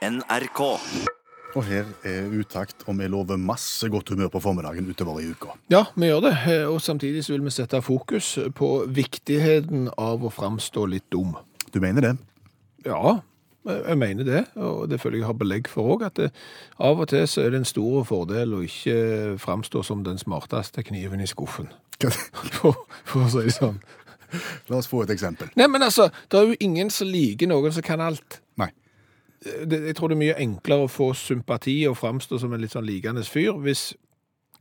NRK. Og her er utakt, og vi lover masse godt humør på formiddagen utover i uka. Ja, vi gjør det, og samtidig så vil vi sette fokus på viktigheten av å framstå litt dum. Du mener det? Ja, jeg mener det, og det føler jeg har belegg for òg, at det, av og til så er det en stor fordel å ikke framstå som den smarteste kniven i skuffen, for, for å si det sånn. La oss få et eksempel. Nei, men altså, det er jo ingen som liker noen som kan alt. Det, jeg tror det er mye enklere å få sympati og framstå som en litt sånn likende fyr hvis,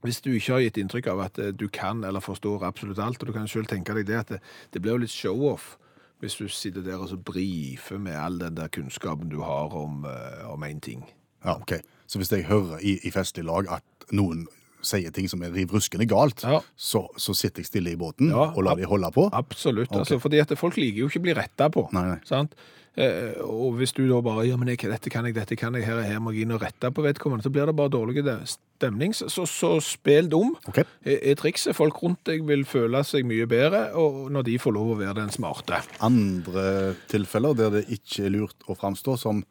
hvis du ikke har gitt inntrykk av at eh, du kan eller forstår absolutt alt. Og du kan selv tenke deg det at det, det blir jo litt show-off hvis du sitter der og så brifer med all den der kunnskapen du har om, uh, om en ting. Ja, ok. Så hvis jeg hører i, i festlig lag at noen sier ting som er riv ruskende galt, Ja. så, så sitter jeg stille i båten Ja, og lar de holde på? Absolutt. Okay. Altså, fordi at folk liker jo ikke å bli retta på. Nei, nei. Sant? Eh, og hvis du da bare ja, men jeg, dette kan jeg, dette kan jeg, her, er her må jeg inn og rette på vedkommende, så blir det bare dårlig stemning. Så, så, spill dum okay. er, er trikset. Folk rundt deg vil føle seg mye bedre og når de får lov å være den smarte. Andre tilfeller der det ikke er lurt å framstå som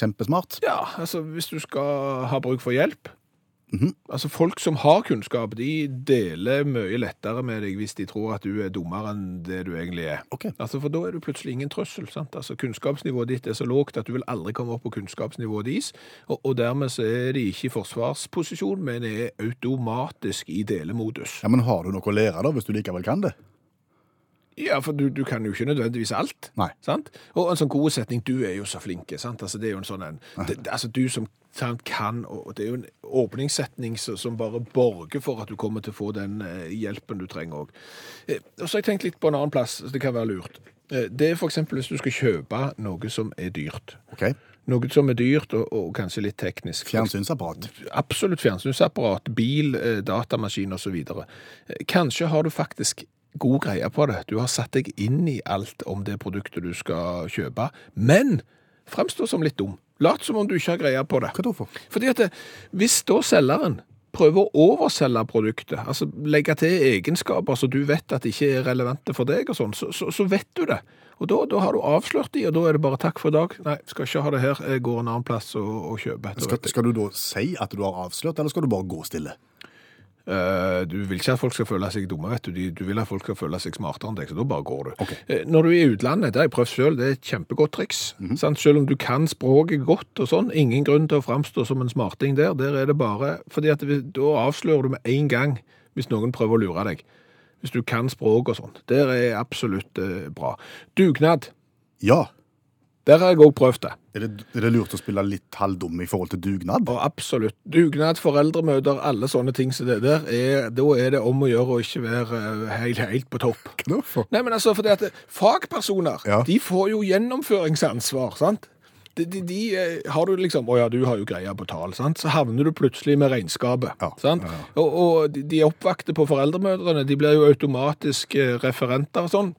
kjempesmart? Ja, altså hvis du skal ha bruk for hjelp Altså Folk som har kunnskap, de deler mye lettere med deg hvis de tror at du er dummere enn det du egentlig er. Okay. Altså For da er du plutselig ingen trøssel. sant? Altså Kunnskapsnivået ditt er så lågt at du vil aldri komme opp på kunnskapsnivået deres, og, og dermed så er de ikke i forsvarsposisjon, men er automatisk i delemodus. Ja, Men har du noe å lære da, hvis du likevel kan det? Ja, for du, du kan jo ikke nødvendigvis alt. Nei. Sant? Og en sånn god setning, du er jo så flinke, sant? Altså, det er jo en sånn en, det, altså, du som sant, kan, og det er jo en åpningssetning som, bare borger for at du kommer til å få den eh, hjelpen du trenger også. Eh, og så har jeg tenkt litt på en annen plass, det kan være lurt. Eh, det er eksempel hvis du skal kjøpe noe som er dyrt. Okay. Noe som er dyrt og, og kanskje litt teknisk. Fjernsynsapparat. Absolutt fjernsynsapparat, bil, datamaskin osv. Kanskje har du faktisk god greie på det. Du har satt deg inn i alt om det produktet du skal kjøpe, men fremstår som litt dum. Lat som om du ikke har greie på det. Hva da for? Fordi at det, hvis da selgeren prøver å overselge produktet, altså legge til egenskaper som du vet at ikke er relevante for deg og sånn, så, så, så vet du det. Og da, da har du avslørt de, og da er det bare takk for i dag. Nei, skal ikke ha det her. Jeg går en annen plass og, og kjøper. Skal, skal du da si at du har avslørt, eller skal du bare gå stille? Eh, Du vil ikke at folk skal føle seg dumme, vet du. Du vil at folk skal føle seg smartere enn deg, så da bare går du. Ok. Eh, Når du er i utlandet, det har jeg prøvd selv, det er et kjempegodt triks. sant? Selv om du kan språket godt og sånn, ingen grunn til å framstå som en smarting der. Der er det bare, fordi at da avslører du med en gang hvis noen prøver å lure deg. Hvis du kan språk og sånt. Der er absolutt eh, bra. Dugnad, Ja. Der har jeg òg prøvd det. Er det, er det lurt å spille litt halvdum i forhold til dugnad? Og absolutt. Dugnad, foreldremøter, alle sånne ting som det der, er, da er det om å gjøre å ikke være eh, helt, helt på topp. Hvorfor? Nei, men altså, fordi at fagpersoner, Ja. de får jo gjennomføringsansvar, sant? De, de, de eh, har du liksom, å ja, du har jo greia på tal, sant? Så havner du plutselig med regnskapet, Ja, sant? ja. Og, og de- de oppvakte på foreldremødrene, de blir jo automatisk eh, referenter og sånn.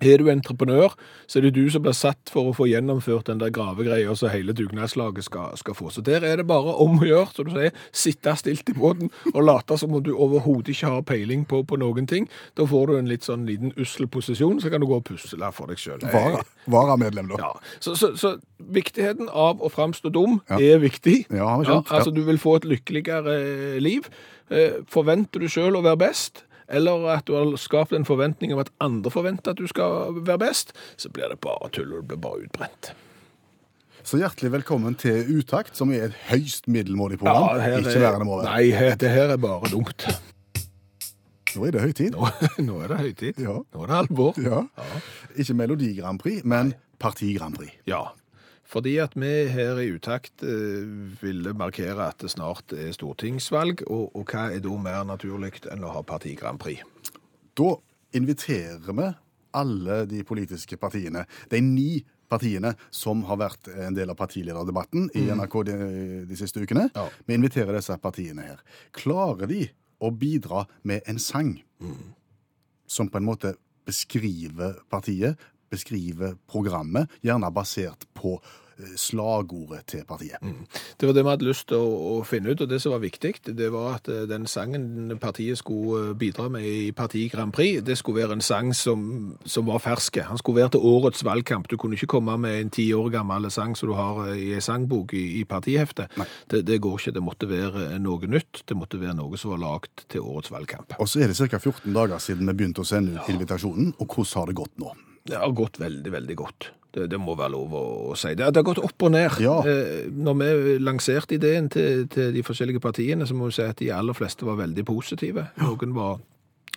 Er du entreprenør, så er det du som blir satt for å få gjennomført den der gravegreia som hele dugnadslaget skal, skal få. Så der er det bare om å gjøre, som du sier, sitte stilt i båten og late som om du overhodet ikke har peiling på, på noen ting. Da får du en litt sånn liten ussel posisjon, så kan du gå og pusle for deg sjøl. Vara, varamedlem, da. Ja, så, så, så viktigheten av å framstå dum Ja. er viktig. Ja, skjønt, ja. altså Du vil få et lykkeligere eh, liv. Eh, Forventer du sjøl å være best, eller at du har skapt en forventning om at andre forventer at du skal være best, så blir det bare tull, og det blir bare utbrent. Så hjertelig velkommen til Utakt, som er et høyst middelmådig program. her Ikke verre enn det være. Nei, det her er bare dumt. Nå er det høytid. Nå, nå er det høytid. Ja. Nå er det alvor. Ja. Ikke Melodi Grand Prix, men Parti Grand Prix. Ja, fordi at vi her i Utakt eh, ville markere at det snart er stortingsvalg, og, og hva er da mer naturlig enn å ha Parti Grand Prix? Da inviterer vi alle de politiske partiene, de ni partiene som har vært en del av partilederdebatten i NRK de, de siste ukene. Ja. Vi inviterer disse partiene her. Klarer de å bidra med en sang som på en måte beskriver partiet, beskriver programmet, gjerne basert på eh, slagordet til partiet. Det var det vi hadde lyst til å, å finne ut, og det som var viktig, det var at eh, den sangen partiet skulle eh, bidra med i Parti Grand Prix, det skulle være en sang som, som var ferske. Han skulle være til årets valgkamp. Du kunne ikke komme med en ti år gammel sang som du har i en sangbok i, i partiheftet. Det, det går ikke. Det måtte være noe nytt. Det måtte være noe som var lagd til årets valgkamp. Og så er det ca. 14 dager siden vi begynte å sende ut invitasjonen, og hvordan har det gått nå? Det har gått veldig, veldig godt. Det, det må være lov å, å si. Det, det har gått opp og ned. Ja. Eh, når vi lanserte ideen til, til de forskjellige partiene, så må vi si at de aller fleste var veldig positive. Noen var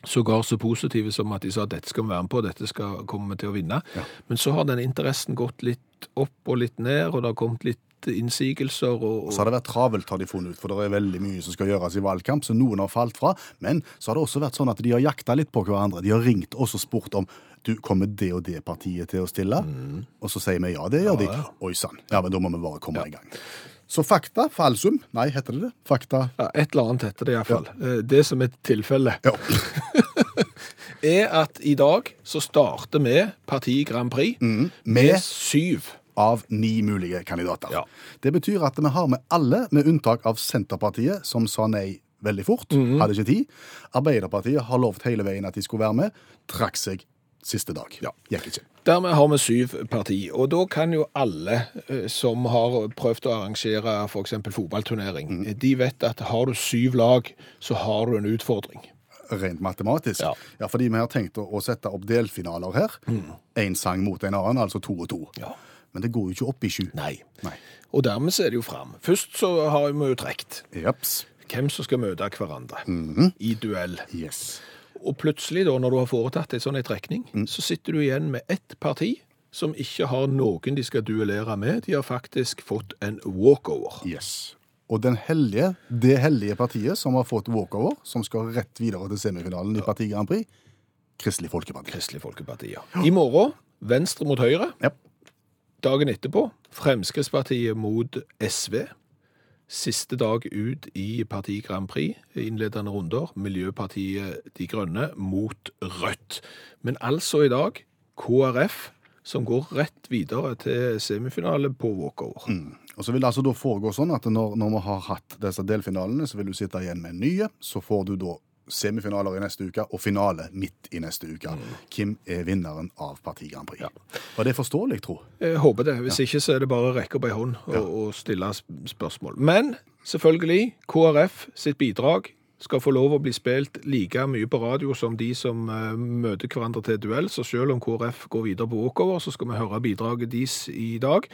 sågar så positive som at de sa at dette skal vi være med på, dette skal komme til å vinne. Men så har den interessen gått litt opp og litt ned, og det har kommet litt innsigelser. Og, Så har det vært travelt, har de funnet ut, for det er veldig mye som skal gjøres i valgkamp, så noen har falt fra. Men så har det også vært sånn at de har jakta litt på hverandre. De har ringt oss og spurt om du, kommer det og det partiet til å stille? Og så sier vi ja, det gjør de. Oi sann. Ja, men da må vi bare komme i gang. Så fakta, falsum, nei, heter det det? Fakta ja, et eller annet heter det iallfall. Ja. Det som er tilfellet, Ja. er at i dag så starter vi Parti Grand Prix med med syv. Av ni mulige kandidater. Ja. Det betyr at vi har med alle, med unntak av Senterpartiet, som sa nei veldig fort, Mhm. hadde ikke tid. Arbeiderpartiet har lovt hele veien at de skulle være med, trakk seg siste dag. Ja. Gikk ikke. Dermed har vi syv parti, og da kan jo alle eh, som har prøvd å arrangere f.eks. fotballturnering, de vet at har du syv lag, så har du en utfordring. Rent matematisk. Ja. fordi vi har tenkt å, sette opp delfinaler her. Én sang mot en annen, altså to og to. Ja. Men det går jo ikke opp i sju. Nei. Nei. Og dermed så er det jo fram. Først så har vi jo trekt Japs. hvem som skal møte hverandre i duell. Yes. Og plutselig, da, når du har foretatt en sånn trekning, trekning, så sitter du igjen med ett parti som ikke har noen de skal duellere med. De har faktisk fått en walkover. yes. Og den hellige, det hellige partiet som har fått walkover, som skal rett videre til semifinalen i Parti Grand Prix, Kristelig Folkeparti. Kristelig Folkeparti, ja. I morgen Venstre mot Høyre. Ja. Dagen etterpå Fremskrittspartiet mot SV. Siste dag ut i Parti Grand Prix, innledende runder. Miljøpartiet De Grønne mot Rødt. Men altså i dag KrF, som går rett videre til semifinale på walkover. Og så vil det altså da foregå sånn at når, når vi har hatt disse delfinalene, så vil du sitte igjen med nye. Så får du da semifinaler i neste uke og finale midt i neste uke. Hvem er vinneren av Parti Grand Prix? Var det forståelig, tro? Jeg håper det. Hvis ikke så er det bare å rekke opp ei hånd og, og stille spørsmål. Men selvfølgelig, KrF sitt bidrag skal få lov å bli spilt like mye på radio som de som eh, møter hverandre til duell. Så selv om KrF går videre på walkover, så skal vi høre bidraget deres i dag.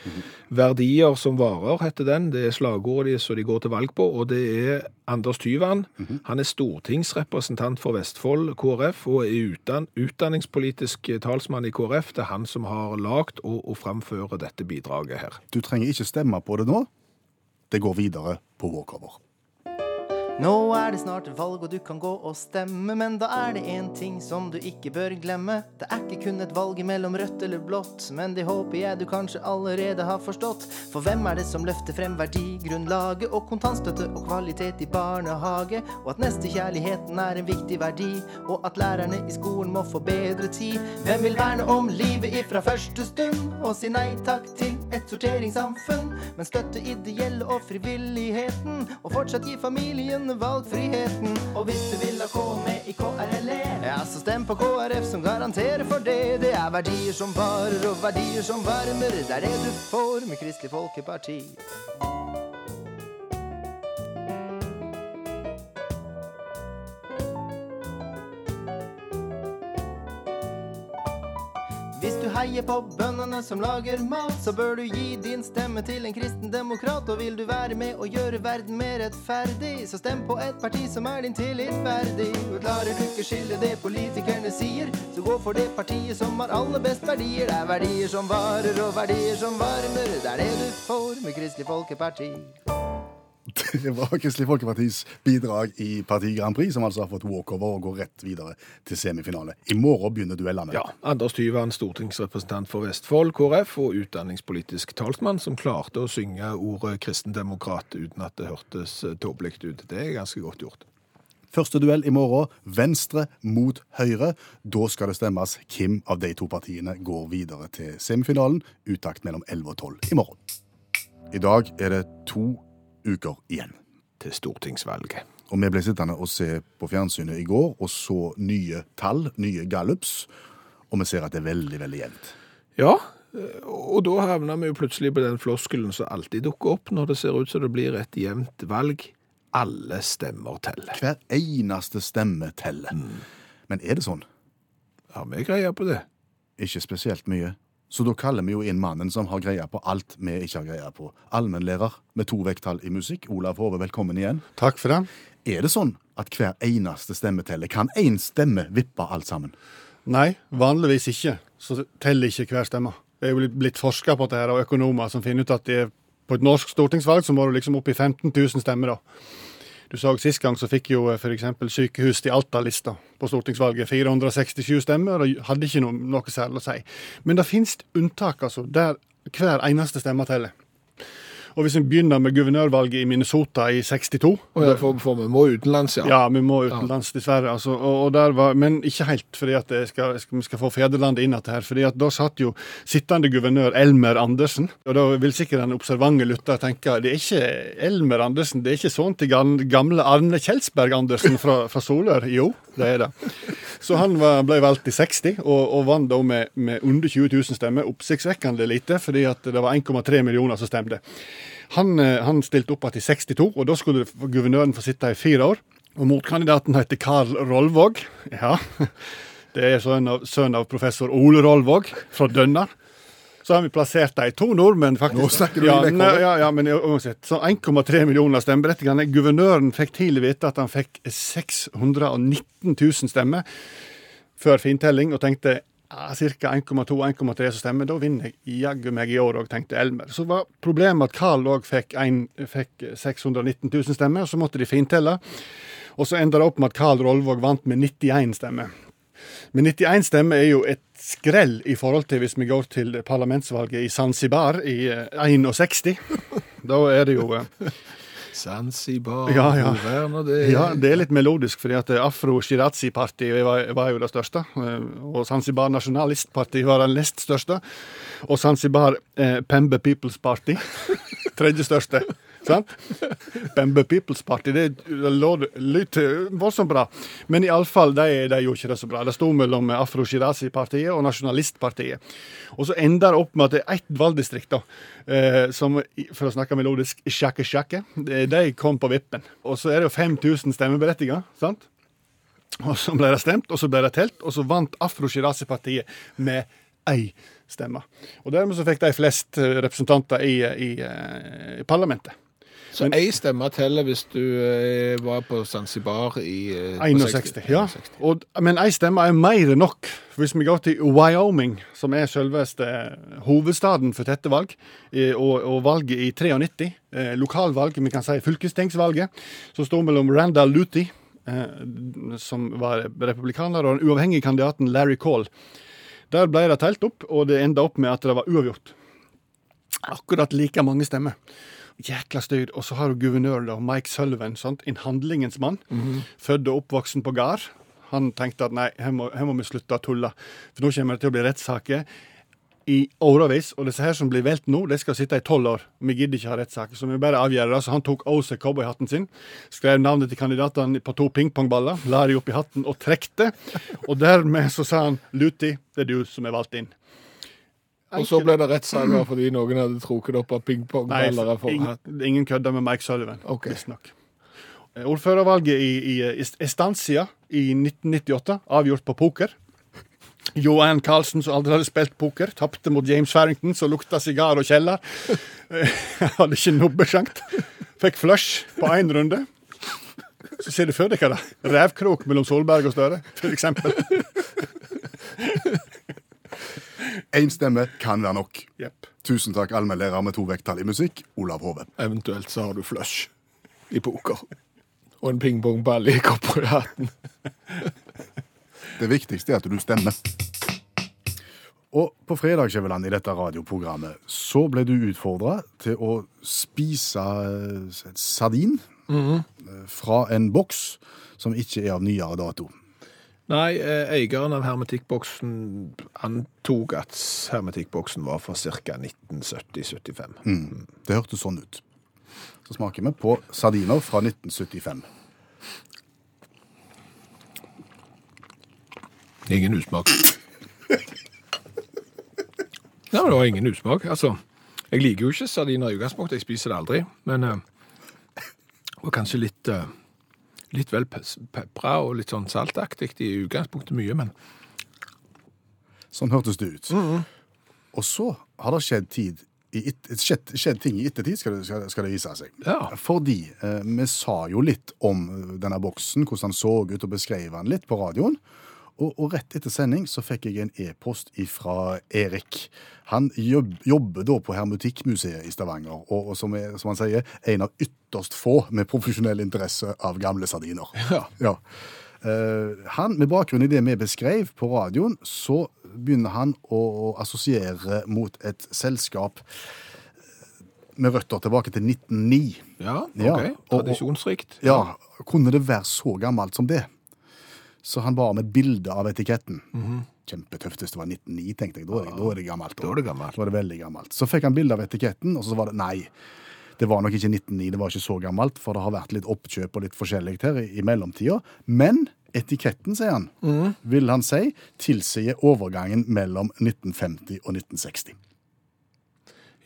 Verdier som varer, heter den. Det er slagordet de- som de går til valg på. Og det er Anders Tyvand. Han er stortingsrepresentant for Vestfold KrF og er utdan utdanningspolitisk talsmann i KrF. Det er han som har lagd og, og framfører dette bidraget her. Du trenger ikke stemme på det nå. Det går videre på walkover. Nå er det snart valg, og du kan gå og stemme, men da er det én ting som du ikke bør glemme. Det er ikke kun et valg mellom rødt eller blått, men det håper jeg du kanskje allerede har forstått. For hvem er det som løfter frem verdigrunnlaget og kontantstøtte og kvalitet i barnehage, og at nestekjærligheten er en viktig verdi, og at lærerne i skolen må få bedre tid? Hvem vil verne om livet ifra første stund, og si nei takk til et sorteringssamfunn, men støtte ideelle og frivilligheten, og fortsatt gi familien valgfriheten. Og hvis du vil ha K med i KRLE, ja, så stem på KrF som garanterer for det. Det er verdier som varer og verdier som varmer. Det er det du får med Kristelig Folkeparti. Heier på bøndene som lager mat, så bør du gi din stemme til en kristen demokrat. Og vil du være med og gjøre verden mer rettferdig, så stem på et parti som er din tillit verdig. Og klarer du ikke skille det politikerne sier, så gå for det partiet som har aller best verdier. Det er verdier som varer og verdier som varmer. Det er det du får med Kristelig Folkeparti. Det var Kristelig Folkepartis bidrag i Parti Grand Prix, som altså har fått walkover og går rett videre til semifinale. I morgen begynner duellene. Ja, Anders Tyvand, stortingsrepresentant for Vestfold KrF og utdanningspolitisk talsmann, som klarte å synge ordet kristendemokrat uten at det hørtes tåpelig ut. Det er ganske godt gjort. Første duell i morgen, Venstre mot Høyre. Da skal det stemmes hvem av de to partiene går videre til semifinalen. Uttakt mellom 11 og 12 i morgen. I dag er det to uker igjen. Til stortingsvalget. Og vi ble sittende og se på fjernsynet i går og så nye tall, nye gallups, og vi ser at det er veldig, veldig jevnt. Ja, og da havner vi jo plutselig på den floskelen som alltid dukker opp når det ser ut som det blir et jevnt valg. Alle stemmer teller. Hver eneste stemme teller. Men er det sånn? Har vi greie på det? Ikke spesielt mye. Så da kaller vi jo inn mannen som har greie på alt vi ikke har greie på. Allmennlærer med to vekttall i musikk. Olav Hove, velkommen igjen. Takk for det. Er det sånn at hver eneste stemme teller? Kan én stemme vippe alt sammen? Nei, vanligvis ikke. Så teller ikke hver stemme. Det er jo blitt forska på dette og av økonomer som finner ut at det på et norsk stortingsvalg så må du liksom opp i 15 000 stemmer. da. Du så Sist gang så fikk jo f.eks. sykehus til Alta-lista på stortingsvalget 467 stemmer, og hadde ikke noe, noe særlig å si. Men det finnes unntak, altså, der hver eneste stemme teller. Og hvis vi begynner med guvernørvalget i Minnesota i 62 Og ja, for, for vi må utenlands, ja. Ja, vi må utenlands, dessverre. Altså, og, og var, men ikke helt, fordi at vi skal, skal, få fedrelandet inn igjen her. fordi at Da satt jo sittende guvernør Elmer Andersen. og Da vil sikkert den observante lytter tenke det er ikke Elmer Andersen, det er ikke sånn til gamle Arne Kjelsberg Andersen fra, fra Solør. Jo, det er det. Så han var, ble valgt i 60, og, og vant da med, med, under 20 000 stemmer. Oppsiktsvekkende lite, fordi at det var 1,3 millioner som stemte. Han, eh, han stilte opp igjen i 62, og da skulle guvernøren få sitte i fire år. Og motkandidaten heter Karl Rollvåg. Ja, det er sønn av, sønn av professor Ole Rollvåg fra Dønna. Så har vi plassert de to nordmenn, faktisk. Nå snakker du ja, vekk, ne, ja, ja, men uansett. Så 1,3 millioner stemmeberettigede. Guvernøren fikk tidlig vite at han fikk 619 000 stemmer før fintelling, og tenkte ja, ca. 1,2-1,3 som stemmer. Da vinner jeg jaggu meg i år òg, tenkte Elmer. Så var problemet at Carl òg fikk, fikk 619 000 stemmer, og så måtte de fintelle. Og så enda det opp med at Carl Rollvåg vant med 91 stemmer. Men 91 stemmer er jo et skrell i forhold til hvis vi går til parlamentsvalget i Zanzibar i 61. Da er det jo Zanzibar, ja, ja. hvor er det? Ja, det er litt melodisk, fordi at Afro Shirazi-partiet var, var, jo det største. Og Zanzibar Nasjonalistparti var den nest største. Og Zanzibar eh, Pembe People's Party, tredje største. Sant? Bamba People's Party. Det lyder voldsomt bra. Men iallfall, de, de gjorde ikke det så bra. Det sto mellom Afro Shirazi-partiet og Nasjonalistpartiet. Og så ender det opp med at det er ett valgdistrikt da, eh, som, for å snakke melodisk, sjakke-sjakke. De kom på vippen. Og så er det jo 5000 stemmeberettigede. sant? Og så ble det stemt, og så ble det telt, og så vant Afro Shirazi-partiet med ei stemme. Og dermed så fikk de flest representanter i, i, i parlamentet. Så én stemme teller hvis du eh, var på Zanzibar i eh, 61. Ja. Og, men én stemme er mer enn nok. Hvis vi går til Wyoming, som er selveste hovedstaden for tette valg, eh, og, og valget i 93, eh, lokalvalget, vi kan si fylkestingsvalget, som står mellom Randall Luthi, eh, som var republikaner, og den uavhengige kandidaten Larry Call. Der ble det telt opp, og det enda opp med at det var uavgjort. Akkurat like mange stemmer. Jækla styr. Og så har du guvernøren, da, Mike Sullivan, sant? en handlingens mann. Mm -hmm. Født og oppvoksen på gard. Han tenkte at nei, her må, her må vi slutte å tulle, for nå kommer det til å bli rettssaker i årevis. Og disse her som blir velt nå, de skal sitte i tolv år. Vi gidder ikke ha rettssaker, så vi bare avgjør det. Så han tok av seg cowboyhatten sin, skrev navnet til kandidatene på to pingpongballer, la de opp i hatten og trekte. Og dermed så sa han Luti, det er du som er valgt inn. Og så ble det rettssaker fordi noen hadde trukket opp av pingpongballer. Ingen, ingen kødder med Mike Sullivan, okay. visstnok. Ordførervalget i, i Estancia i 1998 avgjort på poker. Johan Carlsen, som aldri hadde spilt poker, tapte mot James Farrington, som lukta sigar og kjeller. hadde ikke nubbesjankt. Fikk flush på én runde. Så ser du for deg hva det Revkrok mellom Solberg og Støre, for eksempel. Én stemme kan være nok. Yep. Tusen takk, allmennlærer med to vekttall i musikk, Olav Hove. Eventuelt så har du flush i poker. Og en pingpongball i kopperhatten. Det viktigste er at du stemmer. Og på fredag Kjeveland, i dette radioprogrammet så ble du utfordra til å spise eh, sardin mm -hmm. fra en boks som ikke er av nyere dato. Nei, eh, eieren av hermetikkboksen antok at hermetikkboksen var fra ca. 1970-75. Mm. Det hørtes sånn ut. Så smaker vi på sardiner fra 1975. Ingen usmak. Nei, det var ingen usmak. Altså, jeg liker jo ikke sardiner i utgangspunktet, jeg spiser det aldri. Men eh, det var kanskje litt, eh, litt vel pepra og litt sånn saltaktig i utgangspunktet mye, men Sånn hørtes det ut. Og så har det skjedd, tid i et, skjedd, skjedd ting i ettertid, skal det, skal, skal det vise seg. Ja. Fordi eh, vi sa jo litt om eh, denne boksen, hvordan han så ut, og beskrev den litt på radioen. Og, og rett etter sending så fikk jeg en e-post fra Erik. Han jobb, jobber da på Hermetikkmuseet i Stavanger, og, og som, er, som han sier, en av ytterst få med profesjonell interesse av gamle sardiner. Ja. Ja. Uh, han, Med bakgrunn i det vi beskrev på radioen, så begynner han å, å assosiere mot et selskap eh, med røtter tilbake til 1909. ja, OK. Ja, og- og- Tradisjonsrikt. Ja, Kunne det være så gammelt som det? Så han ba om et bilde av etiketten. Kjempetøft hvis det var 1909, tenkte jeg. Da er det, da er det gammelt. Da er det gammelt. Da er det veldig gammelt. Så fikk han bilde av etiketten, og så var det nei. Det var nok ikke 1909, det var ikke så gammelt, for det har vært litt oppkjøp og litt forskjellig her i, i mellomtida. Men etiketten, sier han, vil han si, tilsier overgangen mellom 1950 og 1960.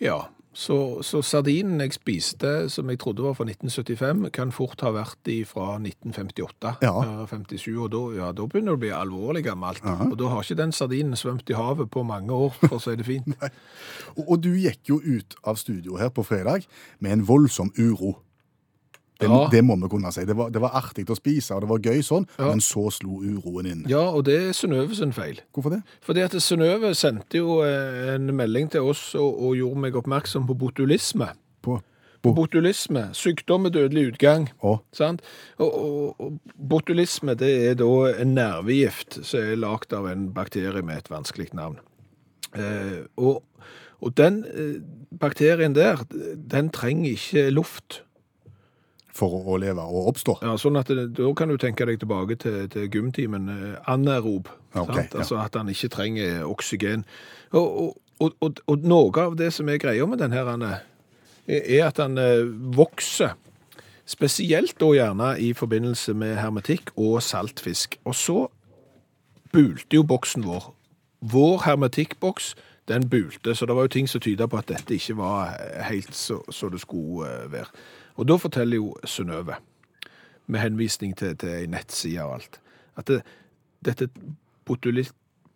Ja, så, så sardinen jeg spiste, som jeg trodde var fra 1975, kan fort ha vært i fra 1958, Ja. eh, 57, og da, ja, da begynner det å bli alvorlig gammelt. Og da har ikke den sardinen svømt i havet på mange år, for å si det fint. Og, og du gikk jo ut av studio her på fredag med en voldsom uro. Det, Ja. det må vi kunne si. Det var, det var artig å spise, og det var gøy sånn, Ja. men så slo uroen inn. Ja, og det er Synnøve sin feil. Hvorfor det? Fordi at Synnøve sendte jo eh, en melding til oss og, og gjorde meg oppmerksom på botulisme. På, botulisme, sykdom med dødelig utgang. Oh. Sant? Og, og, og botulisme det er da en nervegift som er lagd av en bakterie med et vanskelig navn. Eh, og, og den eh, bakterien der, den trenger ikke luft. For å, leve og oppstå. Ja, sånn at det, Da kan du tenke deg tilbake til, til gymtimen. eh, Anaerob. Ok, sant? ja. Altså at han ikke trenger oksygen. Og, og, og, og, noe av det som er greia med den her, er at han eh, vokser. Spesielt da gjerne i forbindelse med hermetikk og saltfisk. Og så bulte jo boksen vår. Vår hermetikkboks, den bulte, så det var jo ting som tyda på at dette ikke var helt så, så det skulle eh, være. Og da forteller jo Synnøve, med henvisning til, til ei nettside og alt, at det, dette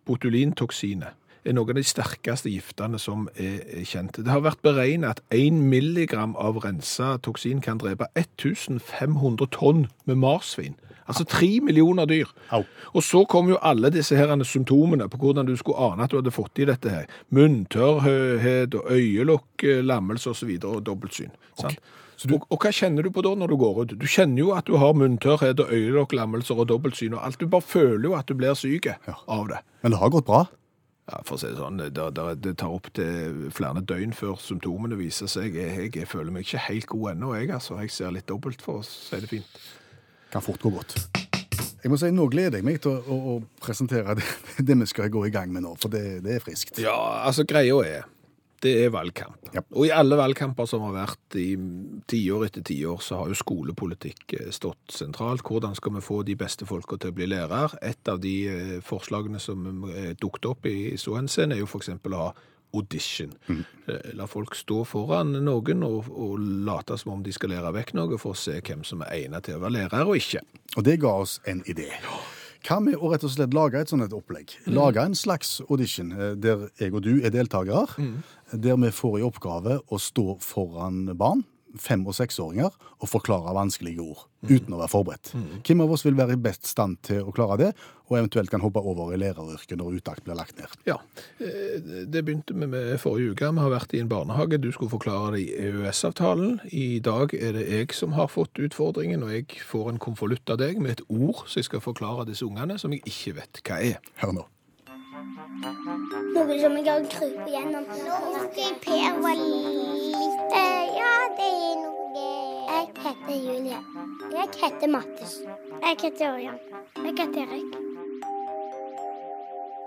botulintoksinet er noen av de sterkeste giftene som er, er kjent. Det har vært beregnet at 1 milligram av rensa toksin kan drepe 1500 tonn med marsvin. Altså tre millioner dyr. Au. Og så kom jo alle disse her symptomene på hvordan du skulle ane at du hadde fått i dette her. Munntørrhet og øyelokk, lammelse osv. og dobbeltsyn. sant? Og, og hva kjenner du på da når du går ut? Du kjenner jo at du har munntørrhet og øyelokk, lammelser og dobbeltsyn og alt. Du bare føler jo at du blir syk av det. Men det har gått bra. Ja, for å si det sånn, det, det, det tar opp til flere døgn før symptomene viser seg. Jeg, jeg føler meg ikke helt god ennå, jeg altså. Jeg ser litt dobbelt, for å si det fint. Kan fort gå godt. Jeg må si, Nå gleder jeg meg til å, å, å presentere det, det vi skal gå i gang med nå, for det, det er friskt. Ja, altså greia er, det er valgkamp. Ja. Og i alle valgkamper som har vært i tiår etter tiår, så har jo skolepolitikk eh, stått sentralt. Hvordan skal vi få de beste folka til å bli lærer? Et av de eh, forslagene som er dukket opp i så henseende, er jo f.eks. å ha audition. Mm. La folk stå foran noen og, og late som om de skal lære vekk noe, for å se hvem som er egnet til å være lærer og ikke. Og det ga oss en idé. Hva med å rett og slett lage et sånt et opplegg? Lage en slags audition eh, der jeg og du er deltakere. Der vi får i oppgave å stå foran barn, fem- og seksåringer, og forklare vanskelige ord. Uten å være forberedt. Hvem av oss vil være i best stand til å klare det, og eventuelt kan hoppe over i læreryrket når utakt blir lagt ned? Ja, eh, det begynte vi med forrige uke. Vi har vært i en barnehage. Du skulle forklare det i EØS-avtalen. I dag er det jeg som har fått utfordringen, og jeg får en konvolutt av deg med et ord som jeg skal forklare disse ungene, som jeg ikke vet hva er. Hør nå. Noe som jeg har krypet gjennom. Når Per var lite Ja, det er noe Jeg heter Julie. Jeg heter Mattis. Jeg heter Ørjan. Jeg heter Erik.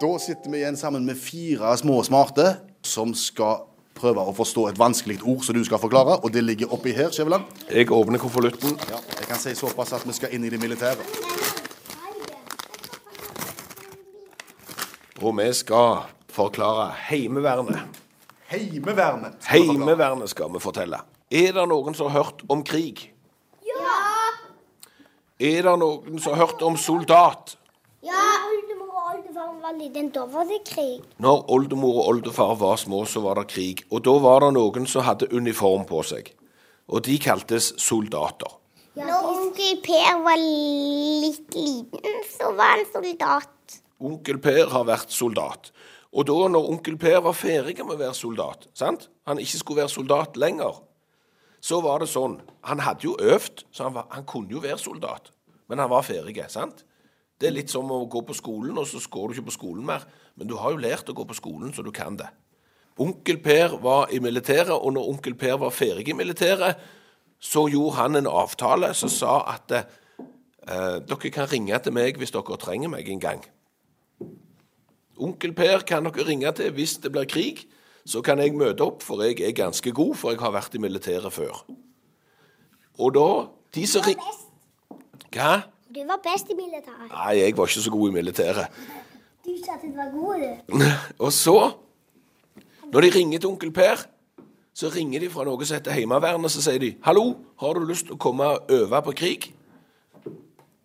Da sitter vi igjen sammen med fire små smarte som skal prøve å forstå et vanskelig ord som du skal forklare, og det ligger oppi her, Skjæveland. Jeg åpner konvolutten. Ja, jeg kan si såpass at vi skal inn i det militære. Og vi skal forklare Heimevernet. Heimevernet. Heimevernet skal vi fortelle. Er det noen som har hørt om krig? Ja! Er det noen som har hørt om soldat? Ja! Oldemor og oldefar var liten, da var det krig. Når oldemor og oldefar var små, så var det krig. Og da var det noen som hadde uniform på seg. Og de kaltes soldater. Når onkel Per var litt liten, så var han soldat. Onkel Per har vært soldat. Og da når onkel Per var ferdig med å være soldat, sant? han ikke skulle være soldat lenger, så var det sånn Han hadde jo øvd, så han, var, han kunne jo være soldat. Men han var ferdig. sant? Det er litt som å gå på skolen, og så går du ikke på skolen mer. Men du har jo lært å gå på skolen, så du kan det. Onkel Per var i militæret, og når onkel Per var ferdig i militæret, så gjorde han en avtale som sa at eh, dere kan ringe til meg hvis dere trenger meg en gang. Onkel Per kan dere ringe til hvis det blir krig. Så kan jeg møte opp, for jeg er ganske god, for jeg har vært i militæret før. Og da De som ring... Hva? Du var best i militæret. Nei, jeg var ikke så god i militæret. Du sa at du var god, du. Og så, når de ringer til onkel Per, så ringer de fra noe som heter Heimevernet, så sier de 'Hallo, har du lyst til å komme og øve på krig?'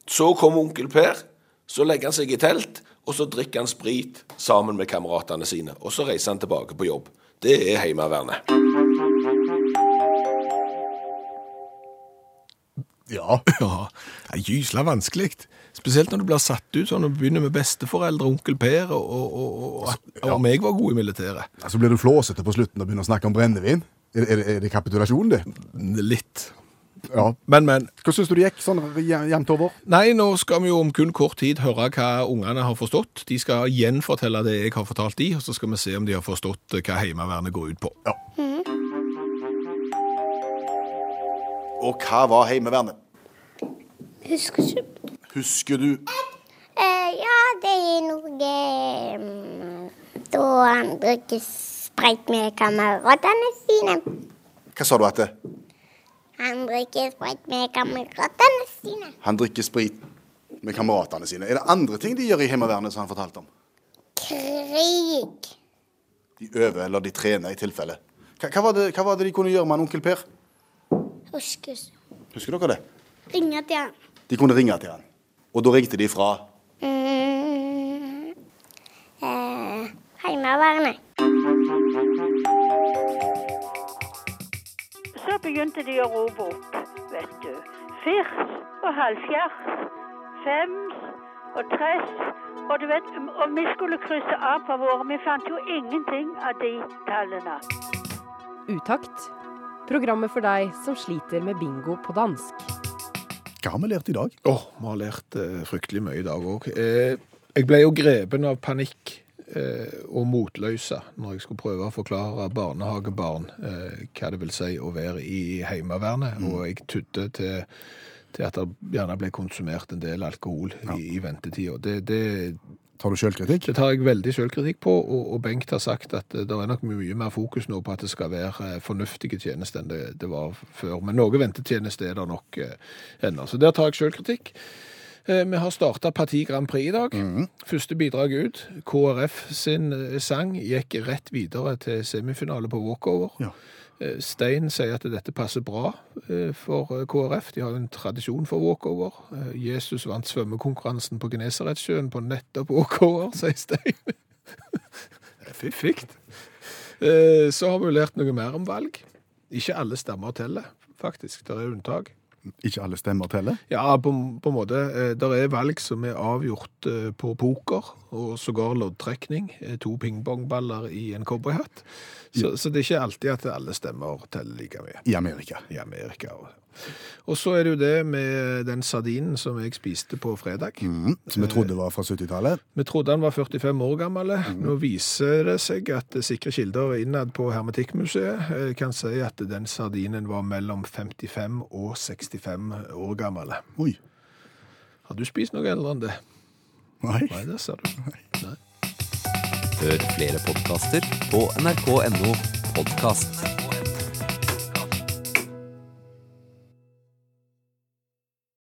Så kommer onkel Per, så legger han seg i telt, og så drikker han sprit sammen med kameratene sine. Og så reiser han tilbake på jobb. Det er Heimevernet. Ja. Ja, det er gysla vanskelig. Spesielt når du blir satt ut sånn og begynner med besteforeldre, onkel Per, og, og, og, og og meg var god i militæret. Så blir du flåsete på slutten og begynner å snakke om brennevin. Er, er, er det kapitulasjon, det? Litt. Ja. Men, men. Hva syns du det gikk sånn jevnt over? Nei, nå skal vi jo om kun kort tid høre hva ungene har forstått. De skal gjenfortelle det jeg har fortalt de, og så skal vi se om de har forstått hva Heimevernet går ut på. Ja. Og hva var Heimevernet? Husker ikke. Husker du Eh, ja, det er noe mm, Da han bruker sprayt med kameratene sine. Hva sa du at det? Han drikker sprit med kameratene sine. Han drikker sprit med kameratene sine. Er det andre ting de gjør i Heimevernet som han fortalte om? Krig. De øver eller de trener i tilfelle. Hva, hva, var det, hva var det de kunne gjøre med en onkel Per? Husker. Husker dere det? Ringe til han. De kunne ringe til han. Og da ringte de fra Mm, eh, Heimevernet. Så begynte de å rope opp, vet du. Firs og halvfjerds, fems og tress. Og du vet, og vi skulle krysse av på våre. Vi fant jo ingenting av de tallene. Utakt. Programmet for deg som sliter med bingo på dansk. Hva har vi lært i dag? Åh, vi har lært eh, fryktelig mye i dag òg. Eh, jeg ble jo grepen av panikk og motløse når jeg skulle prøve å forklare barnehagebarn eh, hva det vil si å være i Heimevernet, og jeg tudde til, til at det gjerne ble konsumert en del alkohol i, i ventetida. Det, det, Tar du selvkritikk? det tar jeg veldig selvkritikk på, og, og Bengt har sagt at eh, det er nok mye mer fokus nå på at det skal være eh, fornuftige tjenester enn det, det var før. Men noe ventetjeneste er det nok eh, ennå. Så der tar jeg selvkritikk. Eh, Vi har starta Parti Grand Prix i dag. Første bidrag ut. KrF sin eh, sang gikk rett videre til semifinale på walkover. Ja. Eh, Stein sier at dette passer bra for KrF. De har jo en tradisjon for walkover. Jesus vant svømmekonkurransen på Genesaretsjøen på nettopp walkover, sier Stein. Eh, Så har vi lært noe mer om valg. Ikke alle stemmer teller, faktisk. Det er unntak. Ikke alle stemmer teller? Ja, på, på en måte. Det er valg som er avgjort eh, på poker, og sågar loddtrekning. Eh, To pingpongballer i en cowboyhatt. Så, så det er ikke alltid at alle stemmer teller like mye I Amerika. i Amerika. Og, og så er det jo det med den sardinen som jeg spiste på fredag. Mm, Som vi trodde var fra 70-tallet. Vi trodde han var 45 år gammel. Nå viser det seg at sikre kilder innad på Hermetikkmuseet eh, kan si at den sardinen var mellom 55 og 65 år gammel. Oi. Har du spist noe eldre enn det? Nei. Nei, det ser du. Nei. Hør flere podkaster på nrk.no podkast.